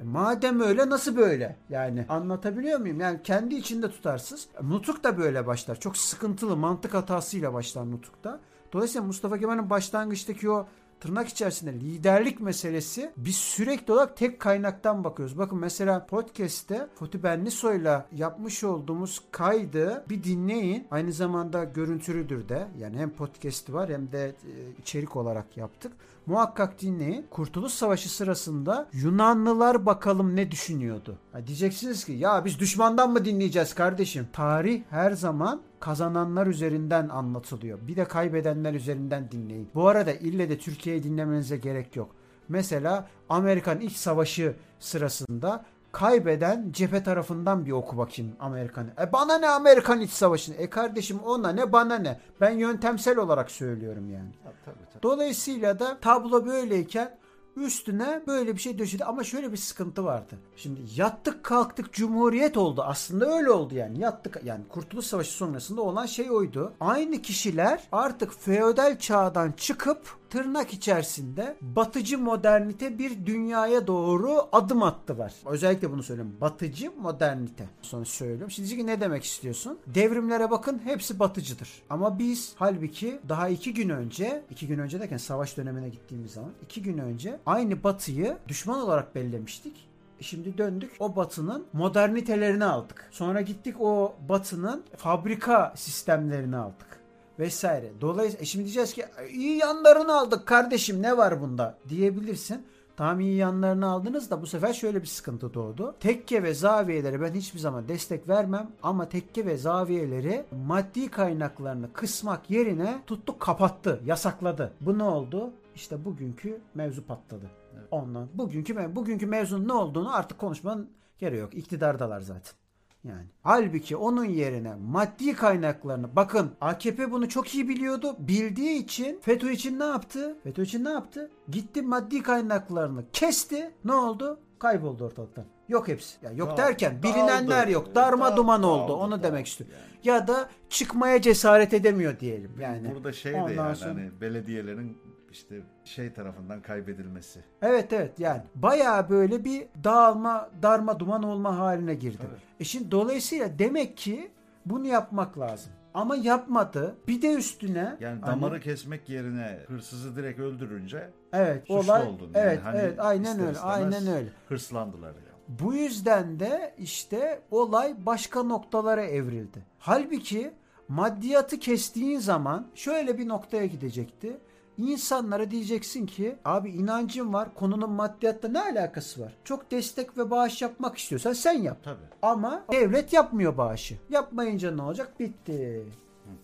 E Madem öyle nasıl böyle? Yani anlatabiliyor muyum? Yani kendi içinde tutarsız. Nutuk da böyle başlar. Çok sıkıntılı mantık hatasıyla başlar Nutuk'ta. Dolayısıyla Mustafa Kemal'in başlangıçtaki o tırnak içerisinde liderlik meselesi biz sürekli olarak tek kaynaktan bakıyoruz. Bakın mesela podcast'te Foti Benlisoy'la yapmış olduğumuz kaydı bir dinleyin. Aynı zamanda görüntülüdür de. Yani hem podcast'i var hem de e, içerik olarak yaptık. Muhakkak dinleyin. Kurtuluş Savaşı sırasında Yunanlılar bakalım ne düşünüyordu. Ha diyeceksiniz ki ya biz düşmandan mı dinleyeceğiz kardeşim? Tarih her zaman kazananlar üzerinden anlatılıyor. Bir de kaybedenler üzerinden dinleyin. Bu arada ille de Türkiye'yi dinlemenize gerek yok. Mesela Amerikan İç Savaşı sırasında kaybeden cephe tarafından bir oku bakayım Amerikan'ı. E bana ne Amerikan İç Savaşı'nı? E kardeşim ona ne bana ne? Ben yöntemsel olarak söylüyorum yani. Tabii, tabii. Dolayısıyla da tablo böyleyken üstüne böyle bir şey döşedi ama şöyle bir sıkıntı vardı. Şimdi yattık kalktık cumhuriyet oldu. Aslında öyle oldu yani. Yattık yani Kurtuluş Savaşı sonrasında olan şey oydu. Aynı kişiler artık feodal çağdan çıkıp tırnak içerisinde batıcı modernite bir dünyaya doğru adım attılar. Özellikle bunu söylüyorum. Batıcı modernite. Sonra söylüyorum. Şimdi ki ne demek istiyorsun? Devrimlere bakın hepsi batıcıdır. Ama biz halbuki daha iki gün önce, iki gün önce derken savaş dönemine gittiğimiz zaman iki gün önce aynı batıyı düşman olarak bellemiştik. E Şimdi döndük o batının modernitelerini aldık. Sonra gittik o batının fabrika sistemlerini aldık vesaire. Dolayısıyla e şimdi diyeceğiz ki iyi yanlarını aldık kardeşim ne var bunda diyebilirsin. Tamam iyi yanlarını aldınız da bu sefer şöyle bir sıkıntı doğdu. Tekke ve zaviyelere ben hiçbir zaman destek vermem ama tekke ve zaviyeleri maddi kaynaklarını kısmak yerine tuttu kapattı, yasakladı. Bu ne oldu? İşte bugünkü mevzu patladı. Ondan bugünkü bugünkü mevzunun ne olduğunu artık konuşmanın gereği yok. İktidardalar zaten. Yani. Halbuki onun yerine maddi kaynaklarını bakın AKP bunu çok iyi biliyordu. Bildiği için FETÖ için ne yaptı? FETÖ için ne yaptı? Gitti maddi kaynaklarını kesti. Ne oldu? Kayboldu ortalıktan. Yok hepsi. Ya yok Dağıldı, derken bilinenler dağıldı. yok. Darma Dağıldı, duman oldu. dağıldı, Onu demek istiyorum. yani. Ya da çıkmaya cesaret edemiyor diyelim. Yani. Burada şey de yani sonra- hani belediyelerin işte şey tarafından kaybedilmesi. Evet evet yani bayağı böyle bir dağılma, darma duman olma haline girdi. Evet. E şimdi dolayısıyla demek ki bunu yapmak lazım. Ama yapmadı. Bir de üstüne Yani hani- damarı kesmek yerine hırsızı direkt öldürünce evet suçlu olay oldun. Yani evet hani evet aynen öyle. Aynen öyle. Hırslandılar ya. Bu yüzden de işte olay başka noktalara evrildi. Halbuki maddiyatı kestiğin zaman şöyle bir noktaya gidecekti. İnsanlara diyeceksin ki abi inancın var konunun maddiyatla ne alakası var? Çok destek ve bağış yapmak istiyorsan sen yap. Tabii. Ama devlet yapmıyor bağışı. Yapmayınca ne olacak? Bitti.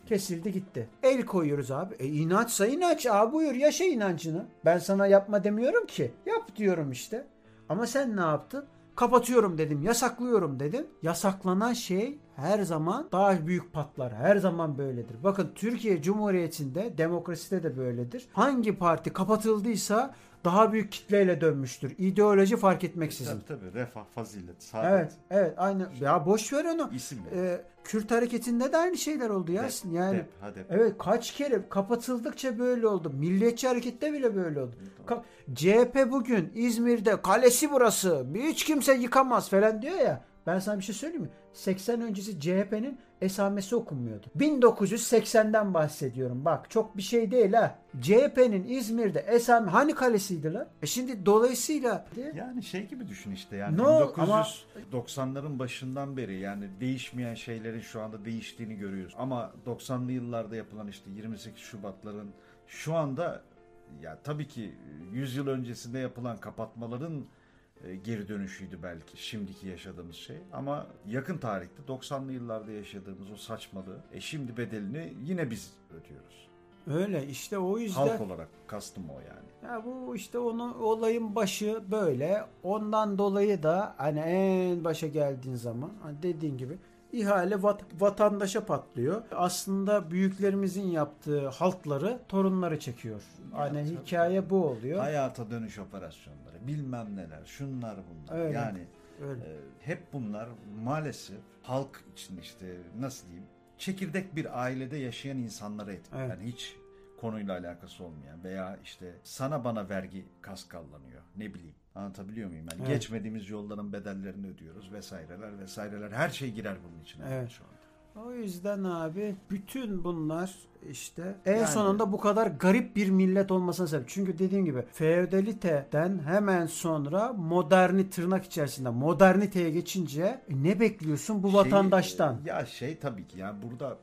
Kesildi gitti. El koyuyoruz abi. E inançsa inanç abi buyur yaşa inancını. Ben sana yapma demiyorum ki. Yap diyorum işte. Ama sen ne yaptın? Kapatıyorum dedim, yasaklıyorum dedim. Yasaklanan şey her zaman daha büyük patlar. Her zaman böyledir. Bakın Türkiye Cumhuriyeti'nde, demokraside de böyledir. Hangi parti kapatıldıysa daha büyük kitleyle dönmüştür. İdeoloji fark etmeksizin. Tabii tabii. Refah, fazilet, saadet. Evet, evet, aynı. Ya boş ver onu. İsim. Ee, Kürt hareketinde de aynı şeyler oldu ya. Dep, yani dep, ha dep. evet kaç kere kapatıldıkça böyle oldu. Milliyetçi harekette bile böyle oldu. Ka- CHP bugün İzmir'de kalesi burası. Hiç kimse yıkamaz falan diyor ya. Ben sana bir şey söyleyeyim mi? 80 öncesi CHP'nin esamesi okunmuyordu. 1980'den bahsediyorum. Bak çok bir şey değil ha. CHP'nin İzmir'de esam hani kalesiydi lan? E şimdi dolayısıyla Yani şey gibi düşün işte yani Ne ol- ama- 1990'ların başından beri yani değişmeyen şeylerin şu anda değiştiğini görüyoruz. Ama 90'lı yıllarda yapılan işte 28 Şubatların şu anda ya tabii ki 100 yıl öncesinde yapılan kapatmaların geri dönüşüydü belki şimdiki yaşadığımız şey. Ama yakın tarihte 90'lı yıllarda yaşadığımız o saçmalığı e şimdi bedelini yine biz ödüyoruz. öyle işte o yüzden Halk olarak kastım o yani. Ya bu işte onun olayın başı böyle. Ondan dolayı da hani en başa geldiğin zaman hani dediğin gibi ihale vat- vatandaşa patlıyor. Aslında büyüklerimizin yaptığı haltları torunları çekiyor. Hani hikaye bu oluyor. Hayata dönüş operasyonları, bilmem neler, şunlar bunlar. Öyle. Yani Öyle. e, hep bunlar maalesef halk için işte nasıl diyeyim çekirdek bir ailede yaşayan insanlara etkili. Evet. Yani hiç konuyla alakası olmayan veya işte sana bana vergi kaskallanıyor. Ne bileyim. Anlatabiliyor muyum? Yani Evet. geçmediğimiz yolların bedellerini ödüyoruz vesaireler vesaireler. Her şey girer bunun içine Evet. şu anda. O yüzden abi bütün bunlar işte en Yani- sonunda bu kadar garip bir millet olmasına sebep. Çünkü dediğim gibi feodaliteden hemen sonra moderni tırnak içerisinde moderniteye geçince e, ne bekliyorsun bu Şeyi, vatandaştan? e, Ya şey tabii ki yani burada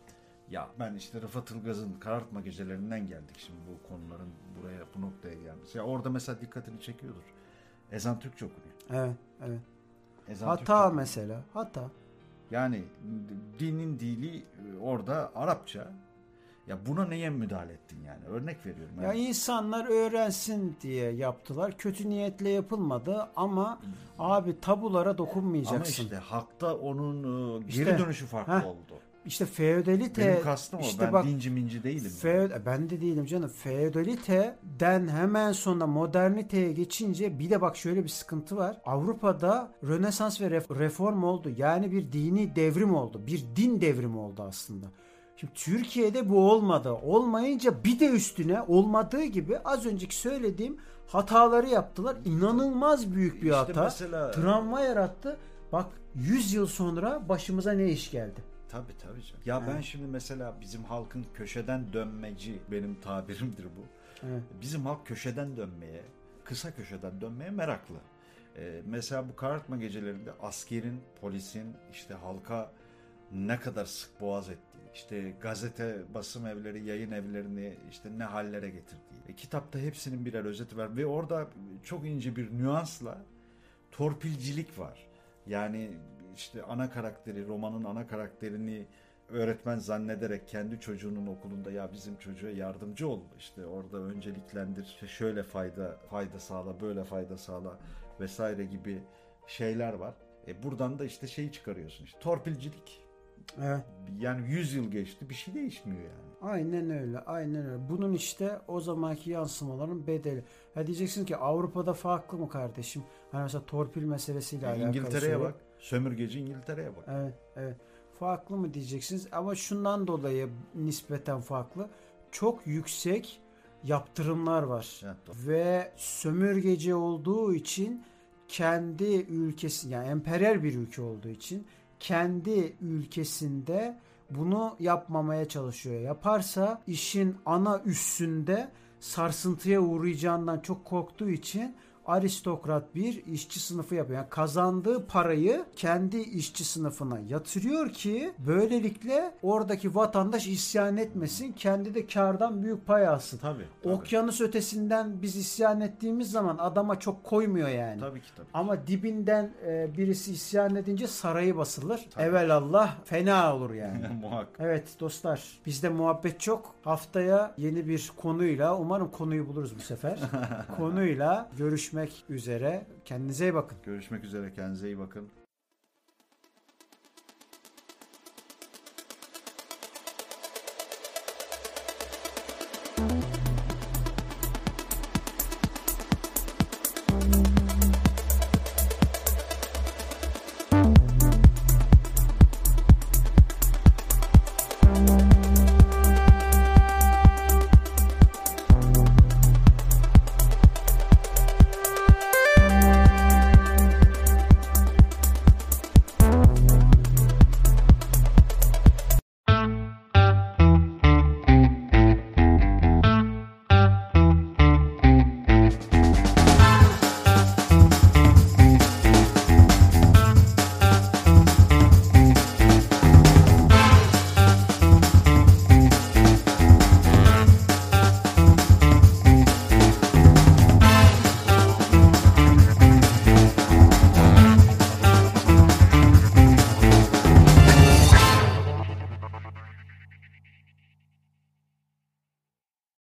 ya ben işte Rıfat Ilgaz'ın karartma gecelerinden geldik şimdi bu konuların buraya bu noktaya gelmesi. Ya orada mesela dikkatini çekiyordur. Ezan Türkçe okunuyor. Evet, evet. Ezan Türkçe Hata okunuyor. mesela. Hata. Yani dinin dili e, orada Arapça. Ya buna neye müdahale ettin yani? Örnek veriyorum. Ya Yani. insanlar öğrensin diye yaptılar. Kötü niyetle yapılmadı ama abi tabulara Ama dokunmayacaksın. işte halkta onun e, geri İşte, dönüşü farklı heh, oldu. İşte feodalite Benim kastım o. işte ben bak dinci minci değilim. Feod- e, ben de değilim canım. Feodaliteden hemen sonra moderniteye geçince bir de bak şöyle bir sıkıntı var. Avrupa'da Rönesans ve ref- reform oldu. Yani bir dini devrim oldu. Bir din devrimi oldu aslında. Şimdi Türkiye'de bu olmadı. Olmayınca bir de üstüne olmadığı gibi az önceki söylediğim hataları yaptılar. İnanılmaz büyük bir İşte hata. mesela- Travma yarattı. Bak 100 yıl sonra başımıza ne iş geldi? Tabii tabii canım. Ya ben şimdi mesela bizim halkın köşeden dönmeci benim tabirimdir bu. Evet. Bizim halk köşeden dönmeye, kısa köşeden dönmeye meraklı. Ee, mesela bu karartma gecelerinde askerin, polisin işte halka ne kadar sık boğaz ettiği, işte gazete, basım evleri, yayın evlerini işte ne hallere getirdiği. E, kitapta hepsinin birer özeti var ve orada çok ince bir nüansla torpilcilik var. Yani işte ana karakteri, romanın ana karakterini öğretmen zannederek kendi çocuğunun okulunda ya bizim çocuğa yardımcı ol işte orada önceliklendir işte şöyle fayda fayda sağla böyle fayda sağla vesaire gibi şeyler var. E buradan da işte şeyi çıkarıyorsun işte torpilcilik. Evet. Yani 100 yıl geçti bir şey değişmiyor yani. Aynen öyle. Aynen öyle. Bunun işte o zamanki yansımaların bedeli. Ha diyeceksin ki Avrupa'da farklı mı kardeşim? Hani mesela torpil meselesiyle Yani alakalı. İngiltere'ye bak. Sömürgeci İngiltere'ye bak. Evet, evet. Farklı mı diyeceksiniz ama şundan dolayı nispeten farklı. Çok yüksek yaptırımlar var. Evet, doğru. Ve sömürgeci olduğu için kendi ülkesi yani emperyal bir ülke olduğu için kendi ülkesinde bunu yapmamaya çalışıyor. Yaparsa işin ana üssünde sarsıntıya uğrayacağından çok korktuğu için aristokrat bir işçi sınıfı yapıyor. Yani kazandığı parayı kendi işçi sınıfına yatırıyor ki böylelikle oradaki vatandaş isyan etmesin. Kendi de kardan büyük pay alsın. Tabii. Tabii, Okyanus ötesinden biz isyan ettiğimiz zaman adama çok koymuyor yani. tabii ki tabii. Ama dibinden e, birisi isyan edince sarayı basılır. Tabii. Evelallah fena olur yani. Muhakkak. Evet dostlar bizde muhabbet çok. Haftaya yeni bir konuyla umarım konuyu buluruz bu sefer. konuyla görüşmek üzere. Kendinize iyi bakın. Görüşmek üzere kendinize iyi bakın.